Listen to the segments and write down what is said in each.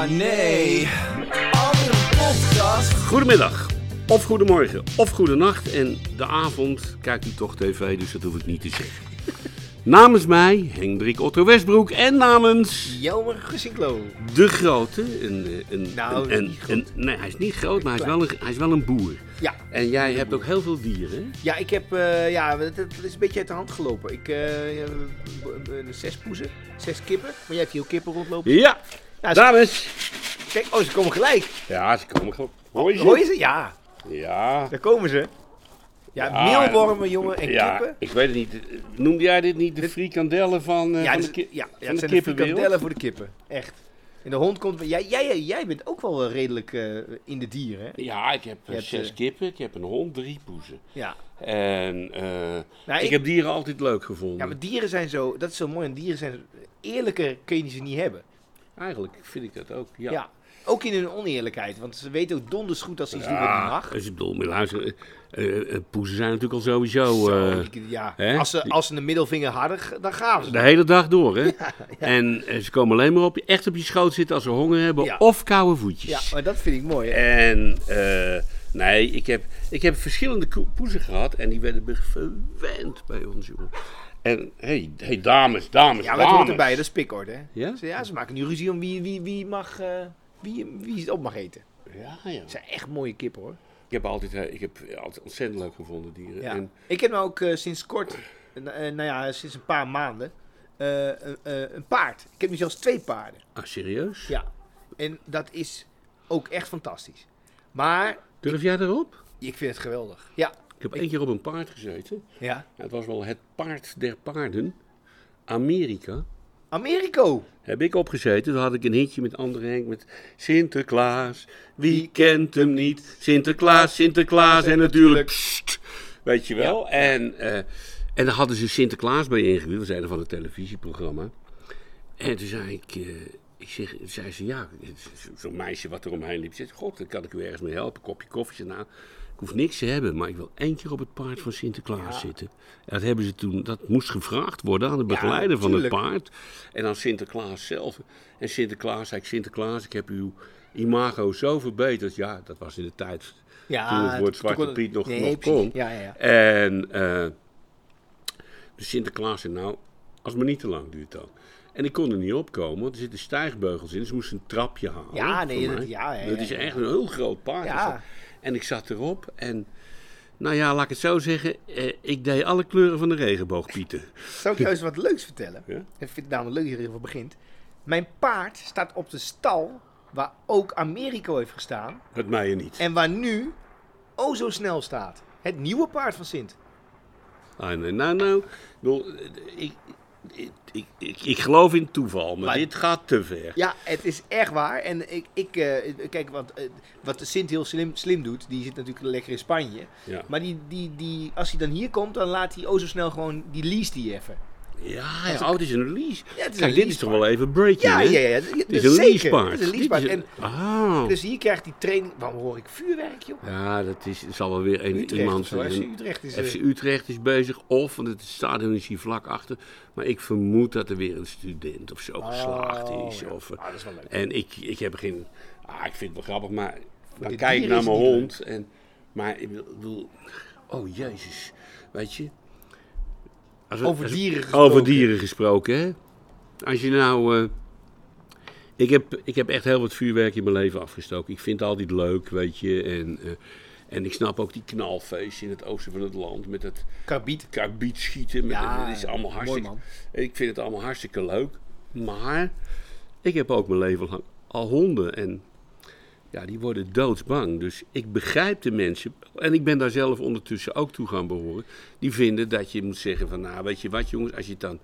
Oh nee. Andere podcast. Goedemiddag, of goedemorgen, of goedenacht. En de avond kijkt u toch tv, dus dat hoef ik niet te zeggen. Namens mij, Hendrik Otto Westbroek, en namens Jelmer Gesinklo. de grote. Een, eh, een, Nou, een, nee, hij is niet groot, maar hij is wel een, hij is wel een boer. Ja. En jij hebt ook heel veel dieren? Ja, ik heb, eh, ja, het, het is een beetje uit de hand gelopen. Ik, eh, ja, b- b- zes poezen, zes kippen. Maar jij hebt hier ook kippen rondlopen. Ja, Ja, ze- dames. kijk, oh, ze komen gelijk. Ja, ze komen gewoon. Hoor je ze? Hoor je ze? Ja, Ja. daar komen ze. Ja, Ja, meelwormen, jongen, en ja, kippen. ik weet het niet. Noemde jij dit niet de frikandellen van, eh, Ja, van de ki- ja, van de zijn de kippenwereld? frikandellen voor de kippen. Echt. En de hond komt... Jij, jij, jij bent ook wel eh, redelijk eh, in de dieren, hè? Ja, ik heb hebt, zes kippen, ik heb een hond, drie poezen. Ja. En Nou, ik, ik- heb dieren altijd leuk gevonden. Ja, maar dieren zijn zo... Dat is zo mooi. En dieren zijn... Eerlijker kun je ze niet hebben. Eigenlijk vind ik dat ook. Ja. Ja. Ook in hun oneerlijkheid. Want ze weten ook donders goed als ze iets doen wat niet mag. Dus ik bedoel, luister, eh, eh, poezen zijn natuurlijk al sowieso Zo, eh, ja. hè? Als, ze, als ze een middelvinger hadden, dan gaven ze. de hele dag door, hè? En eh, ze komen alleen maar op je, echt op je schoot zitten als ze honger hebben of koude voetjes. Ja, maar dat vind ik mooi. Hè? En eh, nee, ik heb, ik heb verschillende poezen gehad en die werden verwend bij ons, jongen. En hey, hey dames, dames, Ja, dames. hoort erbij, dat is pikorde. Hè? Ja? Ze, ja, ze maken nu ruzie om wie, wie, wie, mag, eh, wie, wie het op mag eten. Ja, ja. Het zijn echt mooie kippen hoor. Ik heb altijd, eh, ik heb altijd ontzettend leuk gevonden, dieren. Ja. En, Ik heb nou ook eh, sinds kort, nou ja, sinds een paar maanden, eh, eh, eh, een paard. Ik heb nu zelfs twee paarden. ah, serieus? Ja. En dat is ook echt fantastisch. Maar Durf jij erop? ik vind het geweldig. Ja. Ik heb één keer op een paard gezeten. Ja. Het was wel het paard der paarden. Amerika. Americo. Heb ik opgezeten. Toen had ik een hitje met andere Henk met Sinterklaas. Wie kent hem niet? Sinterklaas, Sinterklaas en natuurlijk... weet je wel. En, eh, en daar hadden ze Sinterklaas bij. Dat was een van het televisieprogramma. En toen zei ik... eh, ik zeg, zei ze, ja, zo'n meisje wat er omheen liep. Ze zei, god, dan kan ik u ergens mee helpen. Kopje koffie. Nou, hoef niks te hebben, maar ik wil één keer op het paard van Sinterklaas zitten. En dat hebben ze toen, dat moest gevraagd worden aan de begeleider van het paard. En aan Sinterklaas zelf. En Sinterklaas zei ik, Sinterklaas, ik heb uw imago zo verbeterd. Ja, dat was in de tijd Ja, toen het woord Zwarte kon Piet nog, Nee, nog kon. Ja, ja, ja. En de Sinterklaas zei, nou, als het maar niet te lang duurt dan. En ik kon er niet opkomen, want er zitten stijgbeugels in. Dus ik moest een trapje halen. Ja, nee, dat- ja, ja, Dat ja, is echt een heel groot paard. Ja. En ik zat erop en... Nou ja, laat ik het zo zeggen. Eh, ik deed alle kleuren van de regenboog, Pieter. Zou ik jou eens wat leuks vertellen? Ja? Ik vind het namelijk leuk dat je begint. Mijn paard staat op de stal waar ook Americo heeft gestaan. Het mij je niet. En waar nu O zo snel staat. Het nieuwe paard van Sint. Ah, nee, nou, nou, ik, ik, ik, ik, geloof in toeval, maar, Maar- dit gaat te ver. Ja, het is echt waar. En ik, ik eh, kijk, wat, eh, wat de Sint heel slim, slim doet, die zit natuurlijk lekker in Spanje. Ja. Maar die, die, die, als hij dan hier komt, dan laat hij O zo snel gewoon, die lease die even. Ja, ja, oh, het is een lease. Ja, het is Kijk, een dit is toch wel even breaking, Ja, hè? ja, ja. Het is een leasepaard. Het is een leasepaard. is En, Ah. dus hier krijgt hij training. Waarom hoor ik vuurwerk, joh? Ja, dat is, zal wel weer een, Utrecht iemand zo. zijn. FC Utrecht is, eh, FC Utrecht is bezig, of, want het stadion is hier vlak achter. Maar ik vermoed dat er weer een student of zo geslaagd is. Oh, ja. Of, eh, Ah, dat is wel leuk. En ik, ik heb geen. Ah, ik vind het wel grappig, maar dan kijk ik naar is mijn hond. En, maar ik bedoel. Oh jezus. Weet je. Als we- Over dieren gesproken. Over dieren gesproken, hè? Als je nou. eh, ik, heb, ik heb echt heel wat vuurwerk in mijn leven afgestoken. Ik vind het altijd leuk, weet je. En, eh, en ik snap ook die knalfeest in het oosten van het land. Met het Karbiet. karbiet schieten. Met, Ja, dat is allemaal mooi, hartstikke. man. Ik vind het allemaal hartstikke leuk. Maar ik heb ook mijn leven lang al honden. En ja, die worden doodsbang. Dus ik begrijp de mensen. En ik ben daar zelf ondertussen ook toe gaan behoren. Die vinden dat je moet zeggen van nou weet je wat jongens. Als je dan,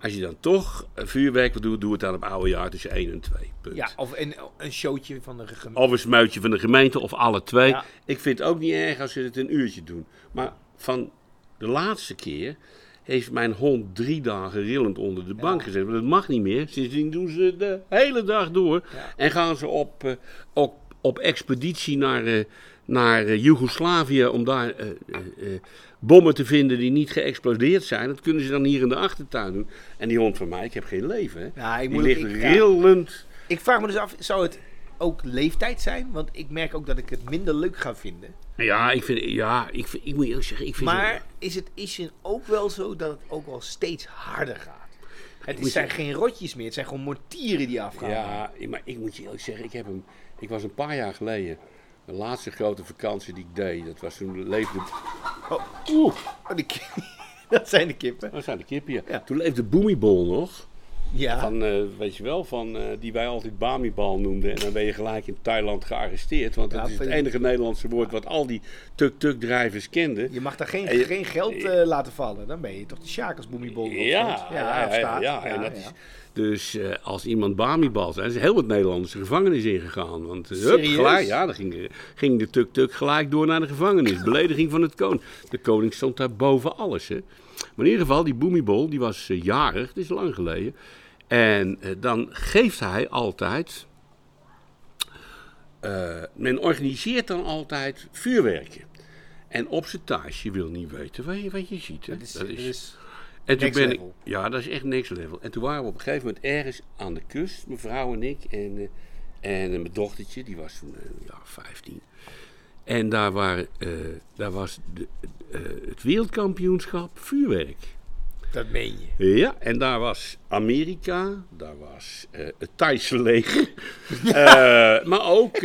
als je dan toch vuurwerk wil doen. Doe het dan op oude jaar tussen 1 en 2. Punt. Ja, of een, een showtje van de gemeente. Of een smuitje van de gemeente of alle twee. Ja. Ik vind het ook niet erg als ze het een uurtje doen. Maar van de laatste keer heeft mijn hond drie dagen rillend onder de bank gezet. Want dat mag niet meer. Sindsdien doen ze de hele dag door. En gaan ze op, eh, op, op expeditie naar, eh, naar eh, Joegoslavië om daar eh, bommen te vinden die niet geëxplodeerd zijn. Dat kunnen ze dan hier in de achtertuin doen. En die hond van mij, ik heb geen leven. Hè. Ja, ik die ligt ik- ja. rillend Ik vraag me dus af, zou het ook leeftijd zijn? Want ik merk ook dat ik het minder leuk ga vinden. Ja, ik, vind, ja ik, vind, ik moet eerlijk zeggen, ik vind... Maar is het is het ook wel zo dat het ook wel steeds harder gaat? Het zijn geen rotjes meer, het zijn gewoon mortieren die afgaan. Ja, maar ik moet je eerlijk zeggen, ik, heb hem, ik was een paar jaar geleden, de laatste grote vakantie die ik deed, dat was toen leefde... Oh. Oeh, Oh, die dat zijn de kippen. daar zijn de kippen, ja. Ja. Toen leefde Boemibol nog. Ja. Van, eh, weet je wel, van, eh, die wij altijd Bamibal noemden. En dan ben je gelijk in Thailand gearresteerd. Want Ja, dat is het enige Nederlandse woord wat al die tuk-tuk-drijvers kenden. Je mag daar geen, je- geen geld eh, laten vallen. Dan ben je toch de Sjaak als Boemiebol. Ja, ja, ja, ja, en dat is, dus als iemand Bamibal zijn, is heel wat Nederlanders de gevangenis ingegaan. Want hup, gelijk, ja, dan ging, ging de tuk-tuk gelijk door naar de gevangenis. Belediging van het koning. De koning stond daar boven alles. Hè. Maar in ieder geval, die Boemibol, die was eh, jarig, dat is lang geleden. En eh, dan geeft hij altijd. eh, men organiseert dan altijd vuurwerken. En op zijn thuis, je wil niet weten wat je, wat je ziet. Hè. Dat is, dat is- En toen ben ik, ja, dat is echt next level. En toen waren we op een gegeven moment ergens aan de kust, mijn vrouw en ik. En, en mijn dochtertje, die was toen ja, 15. En daar, waren, eh, daar was de, eh, het wereldkampioenschap vuurwerk. dat meen je. Ja, en daar was Amerika, daar was eh, het Thaise leger, maar ook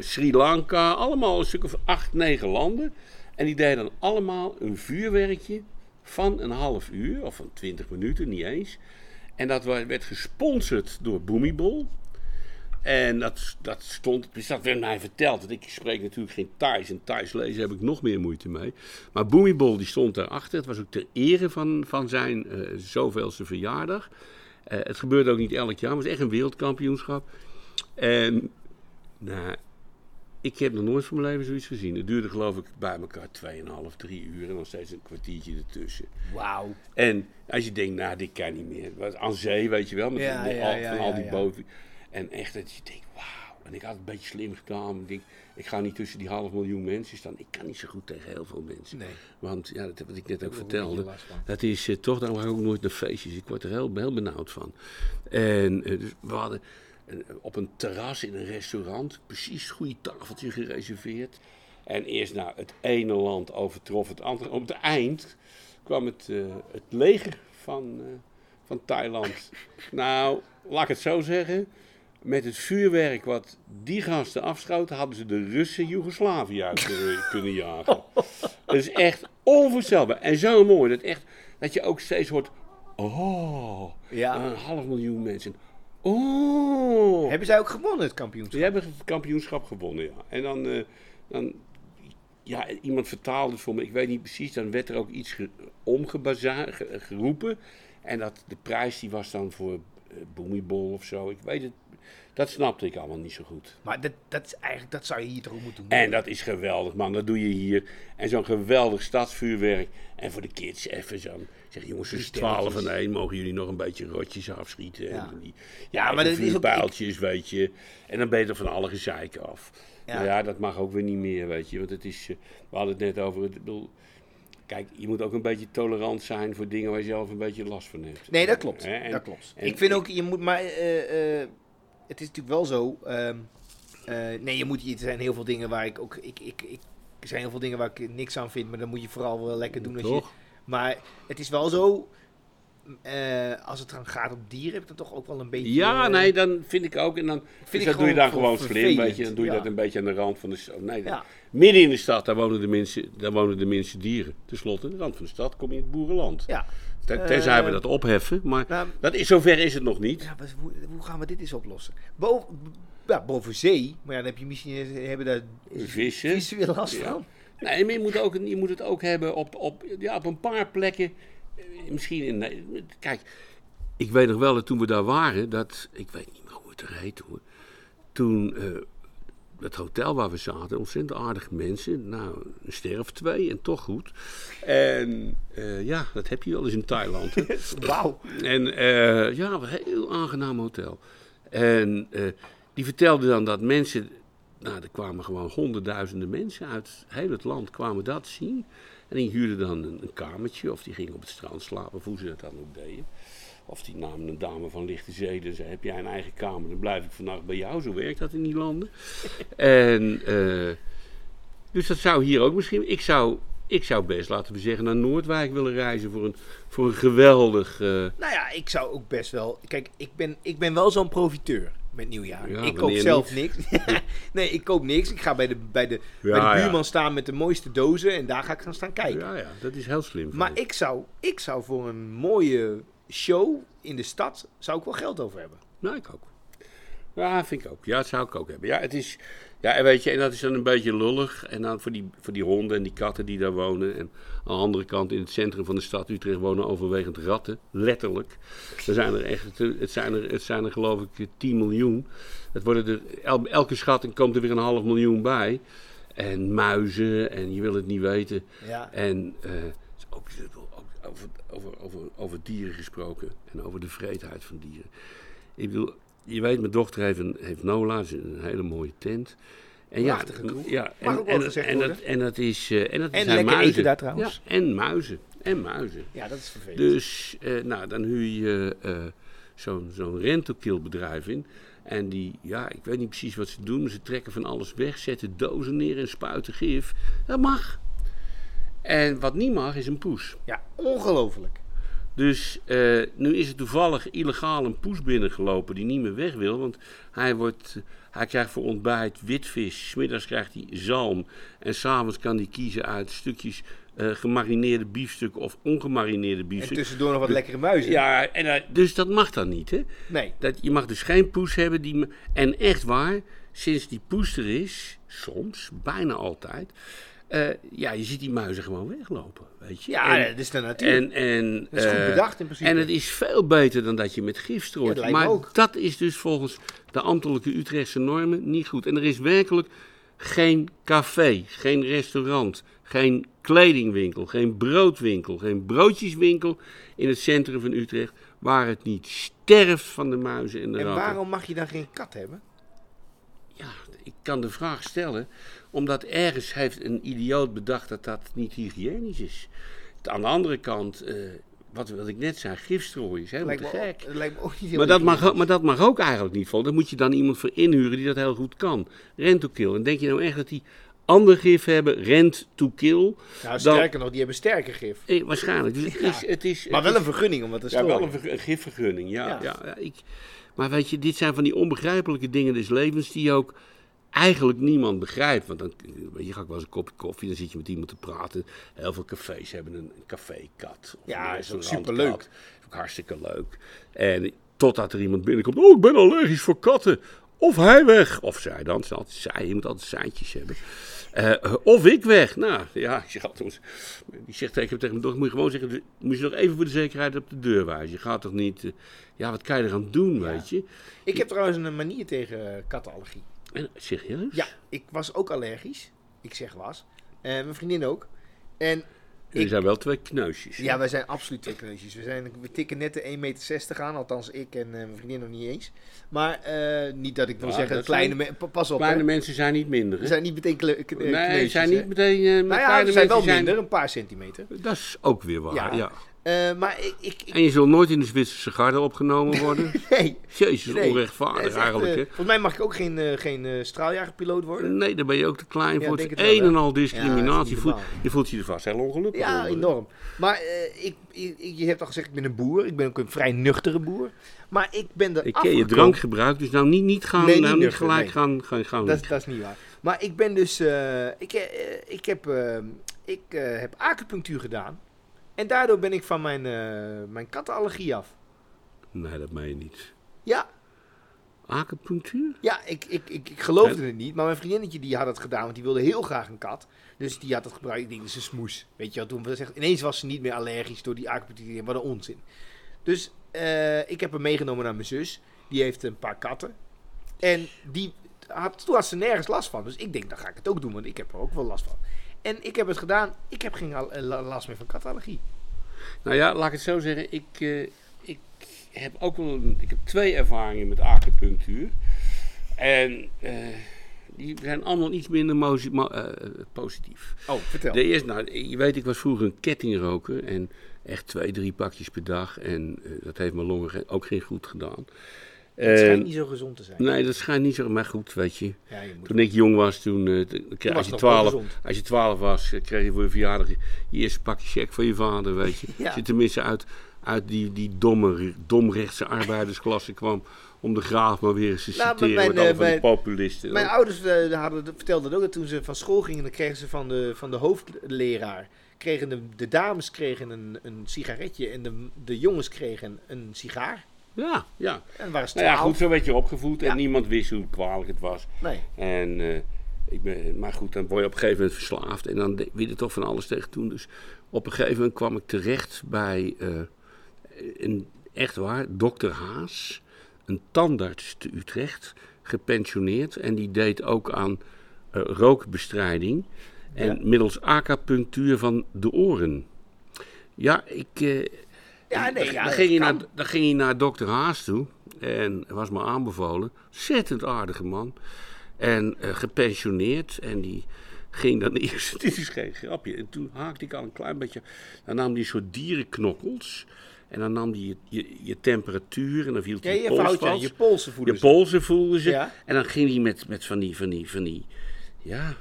Sri Lanka, allemaal een stuk of acht, negen landen. En die deden dan allemaal een vuurwerkje van een half uur, of van twintig minuten, niet eens. En dat werd gesponsord door Boomibol. En dat, dat stond, dus dat werd mij verteld. Want ik spreek natuurlijk geen Thais. En Thais lezen heb ik nog meer moeite mee. Maar Boomibol die stond daarachter. Het was ook ter ere van, van zijn eh, zoveelste verjaardag. Eh, het gebeurde ook niet elk jaar. Maar het was echt een wereldkampioenschap. En nou, ik heb nog nooit van mijn leven zoiets gezien. Het duurde geloof ik bij elkaar 2,5, 3 uur. En nog steeds een kwartiertje ertussen. Wauw. En als je denkt, nou, dit kan niet meer. Aan zee, weet je wel, met Ja, de- ja, al, ja, van al die ja. En echt dat je denkt, wauw. En ik had het een beetje slim gedaan. Ik denk, ik ga niet tussen die half miljoen mensen staan. Ik kan niet zo goed tegen heel veel mensen. Nee. Want, ja, dat wat ik net ook Daar vertelde. Dat is eh, toch, daarom ga ik ook nooit naar feestjes. Ik word er heel, heel benauwd van. En eh, dus we hadden eh, op een terras in een restaurant precies het goede tafeltje gereserveerd. En eerst nou, het ene land overtrof het andere. Op het eind kwam het, het leger van, van Thailand. Nou, laat ik het zo zeggen. Met het vuurwerk wat die gasten afschoten, hadden ze de Russen Joegoslavië uit kunnen- kunnen jagen. Het is echt onvoorstelbaar. En zo mooi dat, echt, dat je ook steeds hoort. Oh, Ja. een half miljoen mensen. Oh. Hebben zij ook gewonnen, het kampioenschap? Die hebben het kampioenschap gewonnen, ja. En dan, eh, dan ja, iemand vertaalde het voor me, ik weet niet precies, dan werd er ook iets ge- omgebaza- ge- geroepen. En dat, de prijs die was dan voor eh Boemibol of zo, ik weet het, dat snapte ik allemaal niet zo goed. Maar dat, dat, is eigenlijk, dat zou je hier toch ook moeten doen? En dat is geweldig, man. Dat doe je hier. En zo'n geweldig stadsvuurwerk. En voor de kids even zo. Zeg, jongens, het is Die 12 stelletjes. en 1. Mogen jullie nog een beetje rotjes afschieten? Ja. En die, Ja, ja, maar dat is ook- pijltjes, weet je. En dan ben je er van alle gezeik af. Ja. Nou ja, dat mag ook weer niet meer, weet je. Want het is, eh, we hadden het net over... Het, bedoel, kijk, je moet ook een beetje tolerant zijn voor dingen waar je zelf een beetje last van hebt. Nee, dat klopt. En- dat klopt. en ik vind ook, je moet maar. eh, het is natuurlijk wel zo. ehm, eh, nee, je moet. Er zijn heel veel dingen waar ik ook. Ik, ik, ik, er zijn heel veel dingen waar ik niks aan vind, maar dan moet je vooral wel lekker doen als je. Maar het is wel zo. eh, als het dan gaat om dieren, heb ik dan toch ook wel een beetje. Ja, eh, nee, dan vind ik ook. En dan Vind dus ik dat doe je dan gewoon slim, vervelend, weet je. Dan doe je ja. dat een beetje aan de rand van de stad. Nee, Ja. midden in de stad, daar wonen de mensen, daar wonen de minste dieren. Ten slotte, aan de rand van de stad kom je in het boerenland. Ja. Ten- Tenzij we Eh, dat opheffen, maar Nou, dat is, zover is het nog niet. Ja, maar hoe, hoe gaan we dit eens oplossen? Boven, ja, boven zee, maar ja, dan heb je misschien hebben daar Vissen. vissen weer last Ja. van. Nee, maar je moet, ook, je moet het ook hebben op, op, ja, op een paar plekken. eh, Misschien in. Kijk, ik weet nog wel dat toen we daar waren, dat. Ik weet niet meer hoe het er heet hoor. Toen. eh, het hotel waar we zaten, ontzettend aardige mensen. Nou, een ster of twee en toch goed. En eh, ja, dat heb je wel eens in Thailand. Wauw. En eh, ja, een heel aangenaam hotel. En eh, die vertelde dan dat mensen, nou, er kwamen gewoon honderdduizenden mensen uit heel het land kwamen dat zien. En die huurden dan een, een kamertje of die gingen op het strand slapen, of hoe ze dat dan ook deden. Of die namen een dame van lichte zeden. Zei, heb jij een eigen kamer, dan blijf ik vannacht bij jou. Zo werkt dat in die landen. en, eh, dus dat zou hier ook misschien... Ik zou, ik zou best, laten we zeggen, naar Noordwijk willen reizen voor een, voor een geweldig... eh, Nou ja, ik zou ook best wel. Kijk, ik ben, ik ben wel zo'n profiteur met nieuwjaar. Ja, ik koop zelf niks. nee, ik koop niks. Ik ga bij de, bij de, bij de ja. buurman staan met de mooiste dozen en daar ga ik gaan staan kijken. ja, ja, dat is heel slim. Maar ik zou, ik zou voor een mooie show in de stad zou ik wel geld over hebben. Nou, ik ook. Ja, vind ik ook. Ja, dat zou ik ook hebben. Ja, het is... Ja, en weet je, en dat is dan een beetje lullig. En dan voor die, voor die honden en die katten die daar wonen. En aan de andere kant, in het centrum van de stad Utrecht wonen overwegend ratten. Letterlijk. Er zijn er echt, het zijn er, het zijn er geloof ik 10 miljoen. Het worden er, el- elke schatting komt er weer een half miljoen bij. En muizen, en je wil het niet weten. Ja. En ook, ook over, over, over, over dieren gesproken en over de vreedheid van dieren. Ik bedoel, je weet, mijn dochter heeft, een, heeft Nola, dat is een hele mooie tent. En ja, ja, Mag en, en, gezegd en, dat, en dat is. eh, en dat En zijn lekker muizen. eten daar trouwens. Ja, en muizen. En muizen. Ja, dat is vervelend. Dus, eh, nou, dan huur je eh, zo'n zo'n rental bedrijf in. En die, ja, ik weet niet precies wat ze doen, ze trekken van alles weg, zetten dozen neer en spuiten gif. Dat mag. En wat niet mag, is een poes. Ja, ongelooflijk. Dus eh, nu is er toevallig illegaal een poes binnengelopen die niet meer weg wil. Want hij, wordt, hij krijgt voor ontbijt witvis, smiddags krijgt hij zalm. En s'avonds kan hij kiezen uit stukjes eh, gemarineerde biefstuk of ongemarineerde En biefstuk. tussendoor nog wat lekkere muizen. Ja, en, eh, dus dat mag dan niet, hè? Nee. Dat, je mag dus geen poes hebben die... En echt waar, sinds die poes er is, soms, bijna altijd... eh, ja, je ziet die muizen gewoon weglopen, weet je. Ja, En- dat is de natuur. en, en, Dat is goed eh, bedacht in principe. En het is veel beter dan dat je met gif strooit. Ja, dat maar ook. dat is dus volgens de ambtelijke Utrechtse normen niet goed. En er is werkelijk geen café, geen restaurant, geen kledingwinkel, geen broodwinkel, geen broodjeswinkel in het centrum van Utrecht waar het niet sterft van de muizen en de en ratten. waarom mag je dan geen kat hebben? Ja, ik kan de vraag stellen, omdat ergens heeft een idioot bedacht dat dat niet hygiënisch is. Aan de andere kant, eh, wat, wat ik net zei, gifstrooien is helemaal Lijkt te gek. ook, lijkt me ook niet Maar dat, mag, maar dat mag ook eigenlijk niet vol. Daar moet je dan iemand voor inhuren die dat heel goed kan. Rent to kill. En denk je nou echt dat die ander gif hebben, rent to kill? Nou, dan- sterker nog, die hebben sterker gif. Eh, waarschijnlijk. Dus het is, het is, Maar wel een vergunning om wat te ja, wel een, een gifvergunning, ja. Ja. ja. ja, ik, maar weet je, dit zijn van die onbegrijpelijke dingen des levens die ook eigenlijk niemand begrijpt. Want dan weet je, ga ik wel eens een kopje koffie, dan zit je met iemand te praten. Heel veel cafés hebben een, een cafékat. Ja, is ook superleuk. Is ook hartstikke leuk. En totdat er iemand binnenkomt, oh, ik ben allergisch voor katten. Of hij weg. Of zij dan. Altijd zij. Je moet altijd seintjes hebben. Eh, of ik weg. Nou, ja, ik zeg altijd, die zegt tegen, tegen mijn dochter, moet je gewoon zeggen, moet je nog even voor de zekerheid op de deur wijzen. Je gaat toch niet, eh, ja, wat kan je eraan doen, weet je? Ik heb trouwens een manier tegen kattenallergie. En, serieus? Ja, ik was ook allergisch. Ik zeg was. En mijn vriendin ook. En Jullie ik- zijn wel twee kneusjes. hè? ja, wij zijn absoluut twee kneusjes. We, zijn, we tikken net de 1,60 meter aan. Althans, ik en eh, mijn vriendin nog niet eens. Maar eh, niet dat ik wil Ja, zeggen, kleine zijn- me- pa- pas op. Kleine hè. mensen zijn niet minder? We zijn niet meteen kle- nee, kneusjes, zijn niet meteen... eh, maar Nou ja, we zijn wel mensen minder, een paar centimeter. Dat is ook weer waar, Ja. ja. Eh, maar ik... ik, ik En je zult nooit in de Zwitserse garde opgenomen worden. nee, Jezus, nee. onrechtvaardig echt, eigenlijk, hè? volgens mij mag ik ook geen, eh, geen straaljagerpiloot worden. Nee, dan ben je ook te klein Ja, voor. Het een en al discriminatie. is je, voelt, je voelt je er vast heel ongelukkig Ja, enorm. Maar ik, ik- je hebt al gezegd, ik ben een boer. Ik ben ook een vrij nuchtere boer. Maar ik ben er Ik ken je drankgebruik, dus nou niet, niet, gaan, Nee, niet nou niet nuchter, gelijk gaan, gaan, gaan Dat, is- dat is niet waar. Maar ik ben dus... ik, ik heb, ik heb acupunctuur gedaan. En daardoor ben ik van mijn, eh, mijn kattenallergie af. Nee, dat meen je niet. Ja, Acupunctuur? ja ik, ik, ik, ik geloofde het niet. Maar mijn vriendinnetje die had het gedaan, want die wilde heel graag een kat. Dus die had het gebruikt. Ik denk, dat is een smoes. Weet je wel, toen echt, ineens was ze niet meer allergisch door die acupunctuur. Wat een onzin. Dus eh, ik heb hem meegenomen naar mijn zus. Die heeft een paar katten. En die had, toen had ze nergens last van. Dus ik denk, dan ga ik het ook doen, want ik heb er ook wel last van. En ik heb het gedaan. Ik heb geen al- eh, la- last meer van kattenallergie. Nou ja, laat ik het zo zeggen. Ik, eh, ik heb ook wel een, ik heb twee ervaringen met acupunctuur. En eh, die zijn allemaal iets minder mo- positief. Oh, vertel. De eerste, nou, je weet, ik was vroeger een kettingroker en echt twee, drie pakjes per dag. En dat heeft mijn longen ge- ook geen goed gedaan. Het schijnt En- niet zo gezond te zijn. nee, dat schijnt niet zo, maar goed, weet je. Ja, je moet Toen ik jong was, toen, eh, als, je het nog wel 12, gezond. als je 12 was, eh, kreeg je voor je verjaardag je, eerste pakje check van je vader, weet je. Ja. Als je tenminste uit, uit die, die domme, domrechtse arbeidersklasse kwam, om de graaf maar weer eens te Nou, citeren mijn, met alle eh, mijn- populisten. Mijn ouders hadden, vertelden ook dat toen ze van school gingen, dan kregen ze van de, van de hoofdleraar, kregen de, de dames kregen een, een sigaretje en de, de jongens kregen een sigaar. Ja, ja. En waren ze Nou ja, goed, zo werd je opgevoed Ja. en niemand wist hoe kwalijk het was. Nee. En, eh, ik ben, maar goed, dan word je op een gegeven moment verslaafd en dan wil je toch van alles tegen doen. Dus op een gegeven moment kwam ik terecht bij, eh, een, echt waar, dokter Haas, een tandarts te Utrecht, gepensioneerd. En die deed ook aan eh, rookbestrijding en Ja. middels acupunctuur van de oren. Ja, ik... eh, Ja, nee, dan, ja, dan ging kan. naar, dan ging je naar dokter Haas toe. En was me aanbevolen. Ontzettend aardige man. En eh, gepensioneerd. En die ging dan eerst... Dit is geen grapje. En toen haakte ik al een klein beetje... Dan nam hij een soort dierenknokkels. En dan nam hij je, je, je temperatuur. En dan viel Ja, hij je pols foutje, vast. je polsen voelen Je ze. polsen voelden ze. Ja. En dan ging hij met, met van die, van die, van die, ja,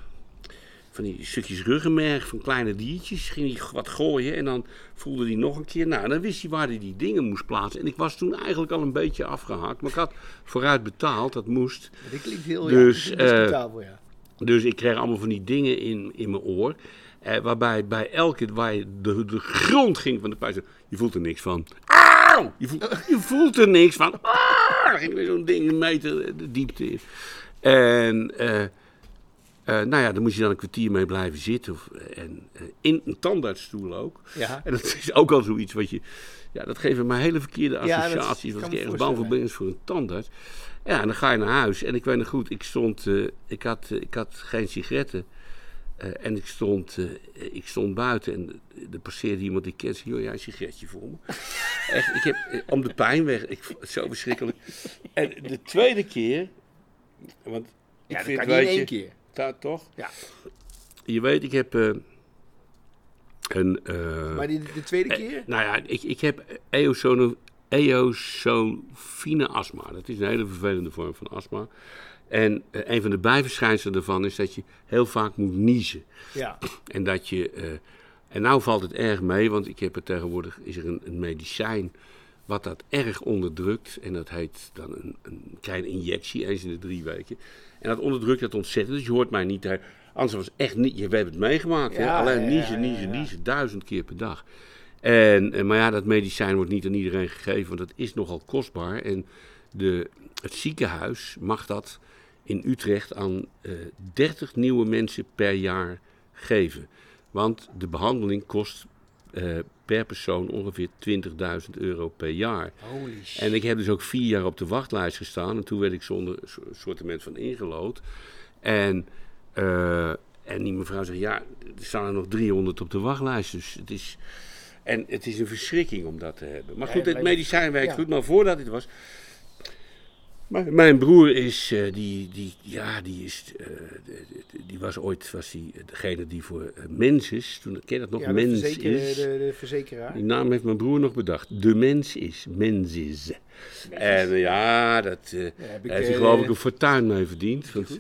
van die stukjes ruggenmerg van kleine diertjes. Ging hij wat gooien en dan voelde hij nog een keer. Nou, dan wist hij waar hij die dingen moest plaatsen. En ik was toen eigenlijk al een beetje afgehaakt. Maar ik had vooruit betaald, dat moest. Dat klinkt heel Dus, ja, eh, ja. Dus ik kreeg allemaal van die dingen in, in mijn oor. Eh, waarbij bij elke, waar je de, de grond ging van de pijn. Je voelt er niks van. Auw! Je voelt, je voelt er niks van. Ah! Dan ging weer zo'n ding een meter de diepte in. En eh, eh, nou ja, dan moest je dan een kwartier mee blijven zitten. Of, eh, en eh, in een tandartsstoel ook. Ja. En dat is ook al zoiets wat je... Ja, dat geven mij hele verkeerde Ja, associaties. wat me ik ergens bang voor ben voor een tandarts. Ja, en dan ga je naar huis. En ik weet nog goed, ik stond... ik, had, ik had geen sigaretten. En ik stond, ik stond buiten en er passeerde iemand die ik ken. Zei, joh, jij een sigaretje voor me? Echt, ik heb om de pijn weg. Ik, zo verschrikkelijk. En de tweede keer... Want ik Ja, dat vind, kan niet in één je, keer. Ta- toch? Ja. Je weet, ik heb eh, een... eh, Maar die, de tweede eh, keer? nou ja, ik, ik heb eosofine astma. Dat is een hele vervelende vorm van astma. En een van de bijverschijnselen daarvan is dat je heel vaak moet niezen. Ja. En dat je. eh, en nou valt het erg mee, want ik heb er tegenwoordig is er een, een medicijn wat dat erg onderdrukt. En dat heet dan een, een kleine injectie, eens in de drie weken. En dat onderdrukt dat ontzettend. Dus je hoort mij niet. eh, Anders was echt niet. Je hebt het meegemaakt. hè? Alleen ja, niezen, niezen, niezen. Duizend keer per dag. En, eh, maar ja, dat medicijn wordt niet aan iedereen gegeven, want dat is nogal kostbaar. En de, het ziekenhuis mag dat in Utrecht aan eh 30 nieuwe mensen per jaar geven. Want de behandeling kost eh, per persoon ongeveer 20.000 euro per jaar. Holy shit. En ik heb dus ook vier jaar op de wachtlijst gestaan. En toen werd ik zonder so- sortiment van ingelood. En, eh, en die mevrouw zegt, ja, er staan er nog 300 op de wachtlijst. Dus het is... En het is een verschrikking om dat te hebben. Maar goed, het medicijn werkt ja. goed. Maar voordat dit was... Mijn broer is, eh, die, die, ja, die is, eh, die was ooit, was die, degene die voor eh, mens is, toen, ken je dat nog, ja, de, mens verzeker, is. de, de verzekeraar. Die naam heeft mijn broer nog bedacht. De mens is. Mens is. En eh, ja, dat eh Ja, heeft hij eh, geloof ik een fortuin mee verdiend. Want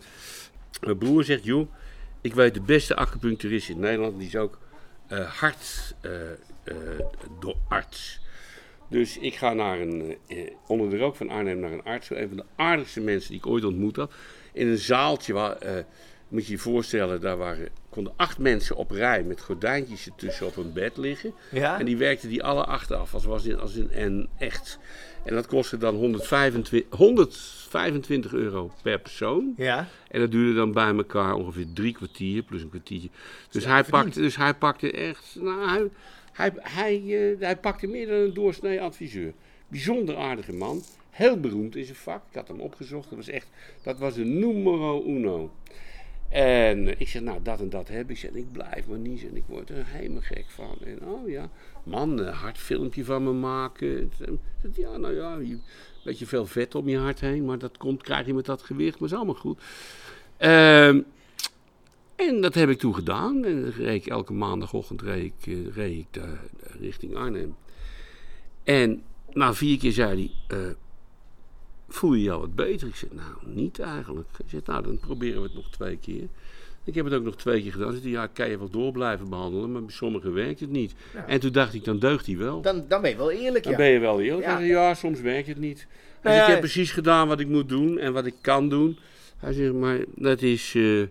mijn broer zegt, joh, ik weet de beste acupuncturist in Nederland. Die is ook eh hartarts. Dus ik ga naar een, eh, onder de rook van Arnhem naar een arts. Een van de aardigste mensen die ik ooit ontmoet had. In een zaaltje, waar, eh, moet je je voorstellen, daar waren, konden acht mensen op rij met gordijntjes ertussen op een bed liggen. Ja? En die werkten die alle acht af, als, was in, als in en echt. En dat kostte dan 125, 125 euro per persoon. Ja? En dat duurde dan bij elkaar ongeveer drie kwartier, plus een kwartiertje. Dus, hij, verdiend. pakte, dus hij pakte echt, nou, hij, hij, eh, hij pakte meer dan een doorsnee adviseur. Bijzonder aardige man, heel beroemd in zijn vak. Ik had hem opgezocht, dat was echt, dat was de numero uno. En eh, ik zeg, nou, dat en dat heb ik. En ik blijf maar niezen en ik word er helemaal gek van. En oh ja, man, een hard filmpje van me maken. Ja, nou ja, een beetje veel vet om je hart heen, maar dat komt, krijg je met dat gewicht, maar is allemaal goed. Ehm, en dat heb ik toen gedaan. En dan reed ik elke maandagochtend reed ik, eh, reed ik daar, richting Arnhem. En na vier keer zei hij, eh, voel je al wat beter? Ik zei, nou, niet eigenlijk. Hij zei, nou, dan proberen we het nog twee keer. Ik heb het ook nog twee keer gedaan. Hij zei, ja, kan je wel door blijven behandelen, maar bij sommigen werkt het niet. Ja. En toen dacht ik, dan deugt hij wel. Dan, dan ben je wel eerlijk, Dan ja. ben je wel eerlijk. Ja. Hij zei, ja, soms werkt het niet. Nou zegt, ik heb precies gedaan wat ik moet doen en wat ik kan doen. Hij zegt, maar dat is... eh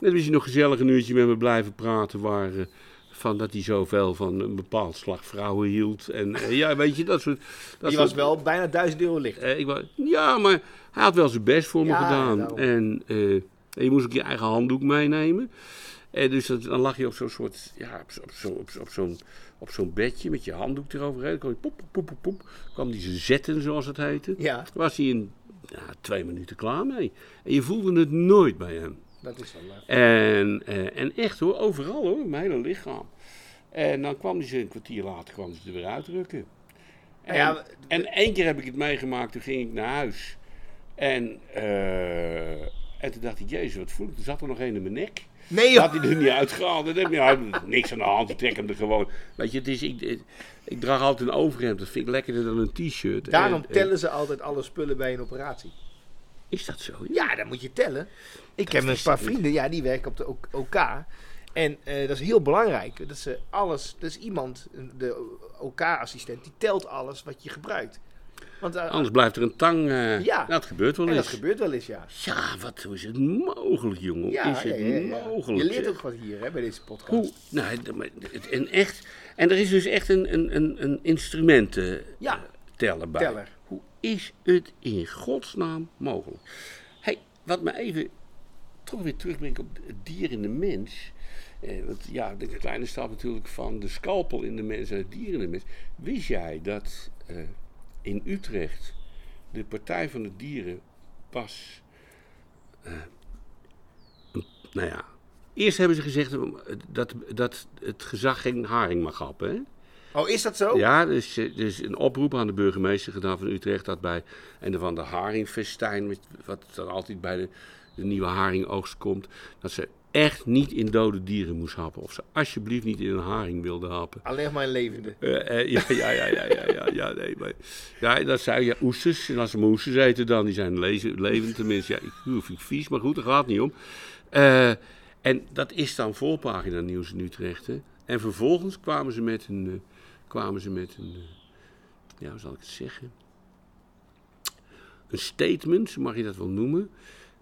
net is hij nog gezellig een uurtje met me blijven praten waar... eh, van dat hij zoveel van een bepaald slag vrouwen hield. En eh, ja, weet je, dat soort... Dat soort- was wel bijna 1000 euro licht. eh, ik ja, maar hij had wel zijn best voor me Ja, gedaan. daarom. En en je moest ook je eigen handdoek meenemen. En dus dat, dan lag je op zo'n soort, ja, op, op, zo, op, zo- op zo'n op zo'n bedje met je handdoek eroverheen. Dan kwam je poep, poep, poep, poep, poep. kwam die ze zetten, zoals het heette. Ja, was hij in ja, twee minuten klaar mee. En je voelde het nooit bij hem. Dat is wel leuk. En, eh, en echt hoor, overal hoor, mijn hele lichaam. En dan kwam hij ze een kwartier later kwam ze er weer uitdrukken. En, Nou ja, en één keer heb ik het meegemaakt, toen ging ik naar huis. En, eh, en toen dacht ik, jezus, wat voel ik? Er zat er nog één in mijn nek. Nee joh. had hij er niet uitgehaald. Dat heb niks aan de hand, ik trek hem er gewoon. Weet je, het is, ik, ik, ik draag altijd een overhemd, dat vind ik lekkerder dan een t-shirt. Daarom En- en- tellen ze altijd alle spullen bij een operatie. Is dat zo? Ja, dan moet je tellen. Ik heb een paar vrienden, ja, die werken op de OK. En eh, dat is heel belangrijk. Dat ze alles, dus iemand, de OK-assistent, die telt alles wat je gebruikt. Want, eh, Anders blijft er een tang. eh, Ja. Dat gebeurt wel en dat eens. gebeurt wel eens, ja. Ja, wat hoe is het mogelijk, jongen? Ja, is het ja, ja, ja. mogelijk? Je leert zeg? ook wat hier hè, bij deze podcast. Hoe? Nou, en echt. En er is dus echt een, een, een, een instrumenten Ja. teller bij. Teller. Is het in godsnaam mogelijk? Hey, wat me even toch weer terugbrengt op het dier in de mens. Eh, want ja, de kleine stap natuurlijk van de scalpel in de mens en het dier in de mens. Wist jij dat eh, in Utrecht de Partij van de Dieren pas. eh, nou ja. Eerst hebben ze gezegd dat, dat het gezag geen haring mag happen. Hè? Oh, is dat zo? Ja, dus, eh, dus een oproep aan de burgemeester gedaan van Utrecht dat bij een van de haringfestijn, met- wat er altijd bij de, de nieuwe haringoogst komt, dat ze echt niet in dode dieren moest happen. Of ze alsjeblieft niet in een haring wilde happen. Alleen maar een levende. Eh, eh, ja, ja, ja, ja, ja, ja, nee, maar, ja, dat zei ja, oesters. En als ze maar oesters eten dan, die zijn levend tenminste. Ja, ik vind ik vies, maar goed, daar gaat het niet om. Eh, en dat is dan voorpagina nieuws in Utrecht. Hè. En vervolgens kwamen ze met een, kwamen ze met een, eh, ja, hoe zal ik het zeggen? Een statement, zo mag je dat wel noemen,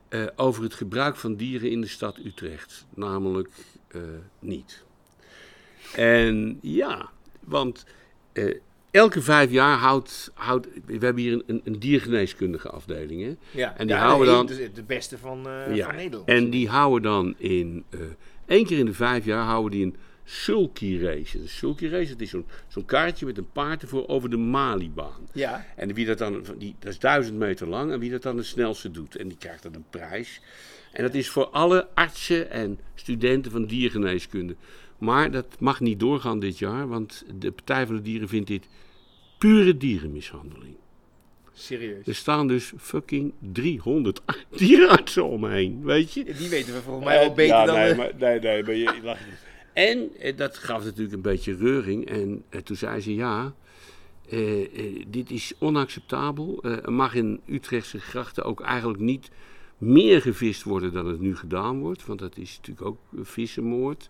eh, over het gebruik van dieren in de stad Utrecht. Namelijk eh, niet. En ja, want elke vijf jaar houdt, houdt we hebben hier een, een, diergeneeskundige afdeling. Hè? Ja. En die ja, houden de, dan- De, beste van, Ja, van Nederland. En die houden dan in één keer in de vijf jaar houden die een sulky race. Een sulky race, dat is zo'n zo'n kaartje met een paard ervoor over de Malibaan. Ja. En wie dat dan, die, dat is duizend meter lang, en wie dat dan het snelste doet. En die krijgt dan een prijs. En dat is voor alle artsen en studenten van diergeneeskunde. Maar dat mag niet doorgaan dit jaar, want de Partij van de Dieren vindt dit pure dierenmishandeling. Serieus. Er staan dus fucking 300 dierenartsen omheen, weet je? Die weten we volgens mij wel Eh, beter ja, dan... Nee, maar, nee, nee, maar je. En eh, dat gaf natuurlijk een beetje reuring. En eh, toen zei ze: Ja, eh, dit is onacceptabel. Er mag in Utrechtse grachten ook eigenlijk niet meer gevist worden dan het nu gedaan wordt. Want dat is natuurlijk ook vissenmoord.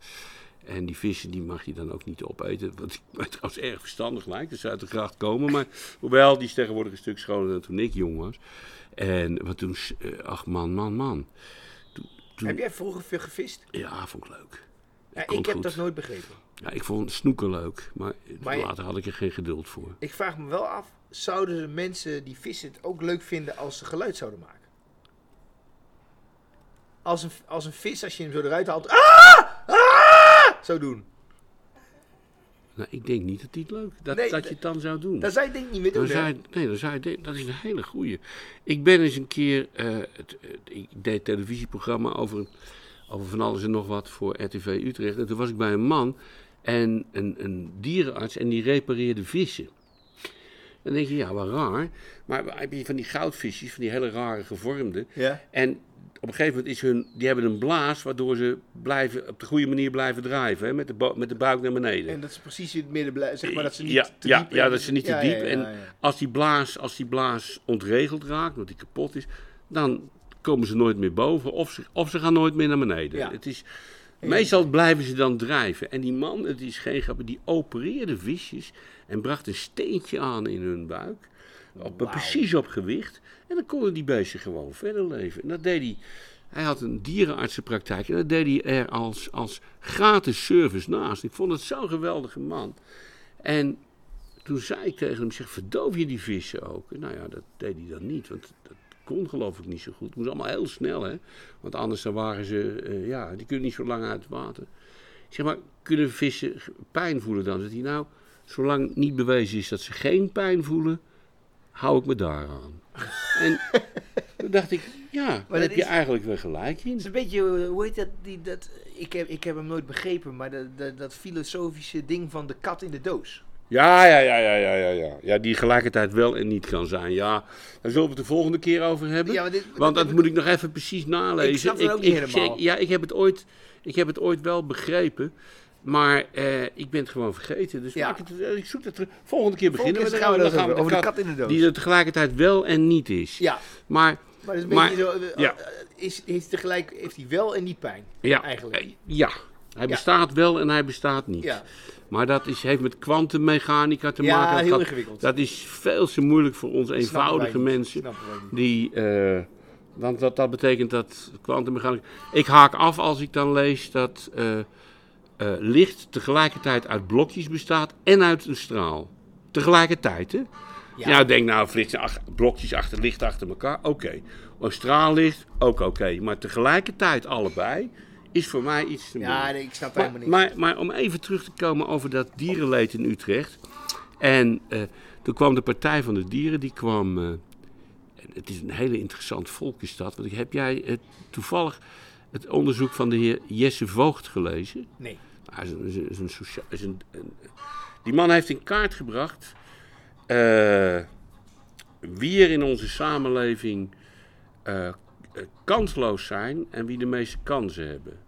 En die vissen die mag je dan ook niet opeten. Wat mij trouwens erg verstandig lijkt. Dat ze uit de gracht komen. Maar hoewel, die is tegenwoordig een stuk schoner dan toen ik jong was. En wat toen, ach man, man, man. Toen- toen- Heb jij vroeger veel gevist? ja, vond ik leuk. Ja, ik heb goed. dat nooit begrepen. Ja, ik vond snoeken leuk, maar, later had ik er geen geduld voor. Ik vraag me wel af, zouden de mensen die vissen het ook leuk vinden als ze geluid zouden maken? Als een, als een vis, als je hem zo eruit haalt, ah! Ah! Zo doen. Nou, ik denk niet dat die het leuk dat, Nee, dat je het dan zou doen. Dat zou je denk ik niet meer doen, Dan zou hè? je, nee, dan zou je dat is een hele goeie. Ik ben eens een keer, eh, het, het- ik deed een televisieprogramma over, over van alles en nog wat voor RTV Utrecht. En toen was ik bij een man en een, een dierenarts en die repareerde vissen. Dan denk je, ja, wat raar. Maar heb je van die goudvisjes, van die hele rare gevormde. Ja. En op een gegeven moment is hun, die hebben een blaas waardoor ze blijven, op de goede manier blijven drijven, hè, met, de met de buik naar beneden. En dat ze precies in het midden blijven, zeg maar dat ze niet ja, te ja, diep... ja, dat ze niet te diep. en. Als, die blaas, als die blaas ontregeld raakt, omdat die kapot is, dan komen ze nooit meer boven of ze, of ze gaan nooit meer naar beneden. Ja. Het is, meestal blijven ze dan drijven. En die man, het is geen grap, die opereerde visjes en bracht een steentje aan in hun buik. Op. Precies op gewicht. En dan konden die beesten gewoon verder leven. En dat deed hij. Hij had een dierenartsenpraktijk en dat deed hij er als, als gratis service naast. Ik vond het zo'n geweldige man. En toen zei ik tegen hem, zeg, verdoof je die vissen ook? En nou ja, dat deed hij dan niet, want dat kon geloof ik niet zo goed. Het moest allemaal heel snel, hè. Want anders dan waren ze, eh, ja, die kunnen niet zo lang uit het water. Zeg maar, kunnen vissen pijn voelen dan? Zegt hij, nou, zolang niet bewezen is dat ze geen pijn voelen, hou ik me daaraan. en toen dacht ik, ja, daar dat heb je eigenlijk wel gelijk in. Het is een beetje, eh, hoe heet dat, die, dat ik, heb, ik heb hem nooit begrepen, maar dat, dat, dat filosofische ding van de kat in de doos. Ja, ja, ja, ja, ja, ja, ja. Ja, die gelijkertijd wel en niet kan zijn. Ja, daar zullen we het de volgende keer over hebben. Ja, maar dit- Want dat dit- moet ik nog even precies nalezen. Ik snap het ook niet helemaal. zeg- ja, ik heb, het ooit, ik heb het ooit wel begrepen. Maar eh, ik ben het gewoon vergeten. Dus Ja. het, eh, ik zoek het terug. Volgende keer beginnen Volgende we keer gaan we dan gaan over, over de kat in de doos. Die er tegelijkertijd wel en niet is. Ja, Maar maar is een Maar- beetje zo, eh, ja. is, is tegelijk, heeft hij wel en niet pijn, ja, eigenlijk. ja, hij bestaat wel en hij bestaat niet. Ja, Maar dat is, heeft met kwantummechanica te ja maken. heel dat, ingewikkeld. dat is veel te moeilijk voor ons eenvoudige mensen. Die, eh, want dat, dat betekent dat kwantummechanica... Ik haak af als ik dan lees dat eh, eh, licht tegelijkertijd uit blokjes bestaat en uit een straal. Tegelijkertijd, hè? Ja, ik denk nou, zijn ach- blokjes achter licht achter elkaar, oké. Een straallicht, ook oké. Maar tegelijkertijd allebei is voor mij iets te Ja, moeilijk. nee, ik snap Maar, helemaal niet. maar, maar om even terug te komen over dat dierenleed in Utrecht. En eh, toen kwam de Partij van de Dieren, die kwam. eh, het is een hele interessant volk is dat. Want heb jij eh, toevallig het onderzoek van de heer Jesse Voogd gelezen? Nee. Hij is een, is een, is een socia- is een, een- die man heeft in kaart gebracht eh, wie er in onze samenleving eh, eh, kansloos zijn en wie de meeste kansen hebben.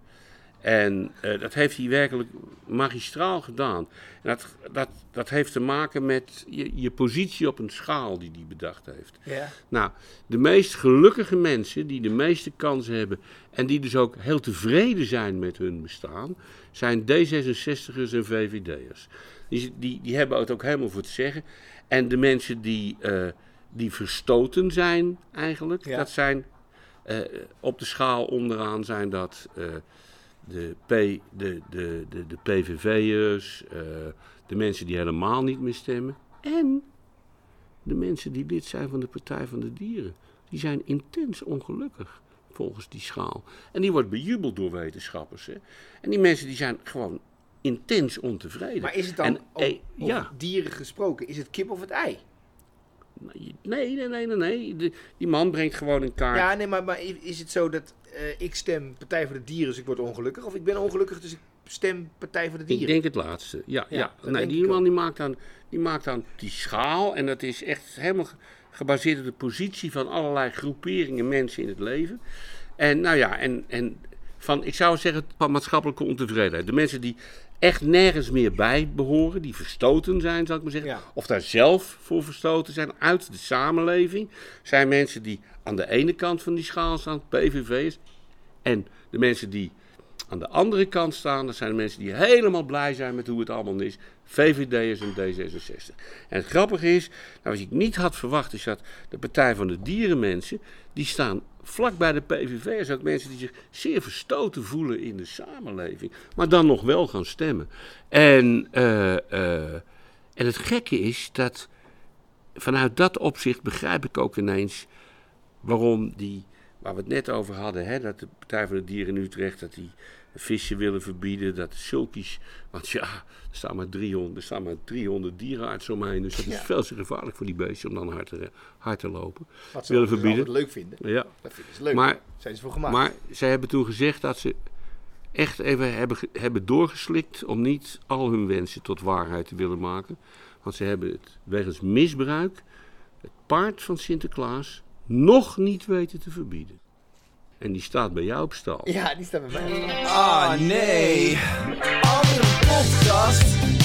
En eh, dat heeft hij werkelijk magistraal gedaan. En dat, dat, dat heeft te maken met je, je positie op een schaal die hij bedacht heeft. Ja. Nou, de meest gelukkige mensen die de meeste kansen hebben en die dus ook heel tevreden zijn met hun bestaan, zijn D66'ers en VVD'ers. Die, die, die hebben het ook helemaal voor te zeggen. En de mensen die, eh, die verstoten zijn eigenlijk, Ja. dat zijn eh, op de schaal onderaan zijn dat de, P, de, de, de, de PVV'ers, eh, de mensen die helemaal niet meer stemmen en de mensen die lid zijn van de Partij van de Dieren. Die zijn intens ongelukkig volgens die schaal. En die wordt bejubeld door wetenschappers. Hè? En die mensen die zijn gewoon intens ontevreden. Maar is het dan, En, eh, over ja. dieren gesproken, is het kip of het ei? Nee, nee, nee, nee. nee. De- die man brengt gewoon een kaart. Ja, nee, maar, maar is het zo dat eh, ik stem Partij voor de Dieren, dus ik word ongelukkig? Of ik ben ongelukkig, dus ik stem Partij voor de Ik Dieren? denk het laatste. Ja, Ja, Nee, die ik man die maakt, dan, die maakt dan die schaal. En dat is echt helemaal ge- gebaseerd op de positie van allerlei groeperingen mensen in het leven. En nou ja, en, en van, ik zou zeggen, van maatschappelijke ontevredenheid. De mensen die echt nergens meer bij behoren, die verstoten zijn, zal ik maar zeggen. Ja. Of daar zelf voor verstoten zijn uit de samenleving. Zijn mensen die aan de ene kant van die schaal staan, PVV'ers. En de mensen die aan de andere kant staan, dat zijn de mensen die helemaal blij zijn met hoe het allemaal is. VVD'ers en D66. En het grappige is, nou, wat ik niet had verwacht, is dat de Partij van de Dierenmensen, die staan vlak bij de PVV'ers, ook mensen die zich zeer verstoten voelen in de samenleving, maar dan nog wel gaan stemmen. En, eh, eh, en het gekke is dat vanuit dat opzicht begrijp ik ook ineens waarom die, waar we het net over hadden, hè, dat de Partij van de Dieren in Utrecht, dat die vissen willen verbieden, dat sulkies, want ja, er staan maar 300, er staan maar 300 dierenartsen omheen, dus dat is Ja. veel te gevaarlijk voor die beesten om dan hard te, hard te lopen. Wat ze willen verbieden. leuk vinden. Ja. Dat vinden ze leuk. Maar- zijn ze voor gemaakt. Maar zij hebben toen gezegd dat ze echt even hebben, hebben doorgeslikt om niet al hun wensen tot waarheid te willen maken. Want ze hebben het wegens misbruik, het paard van Sinterklaas, nog niet weten te verbieden. En die staat bij jou op stal. Ja, die staat bij mij. Ah nee. Andere podcast.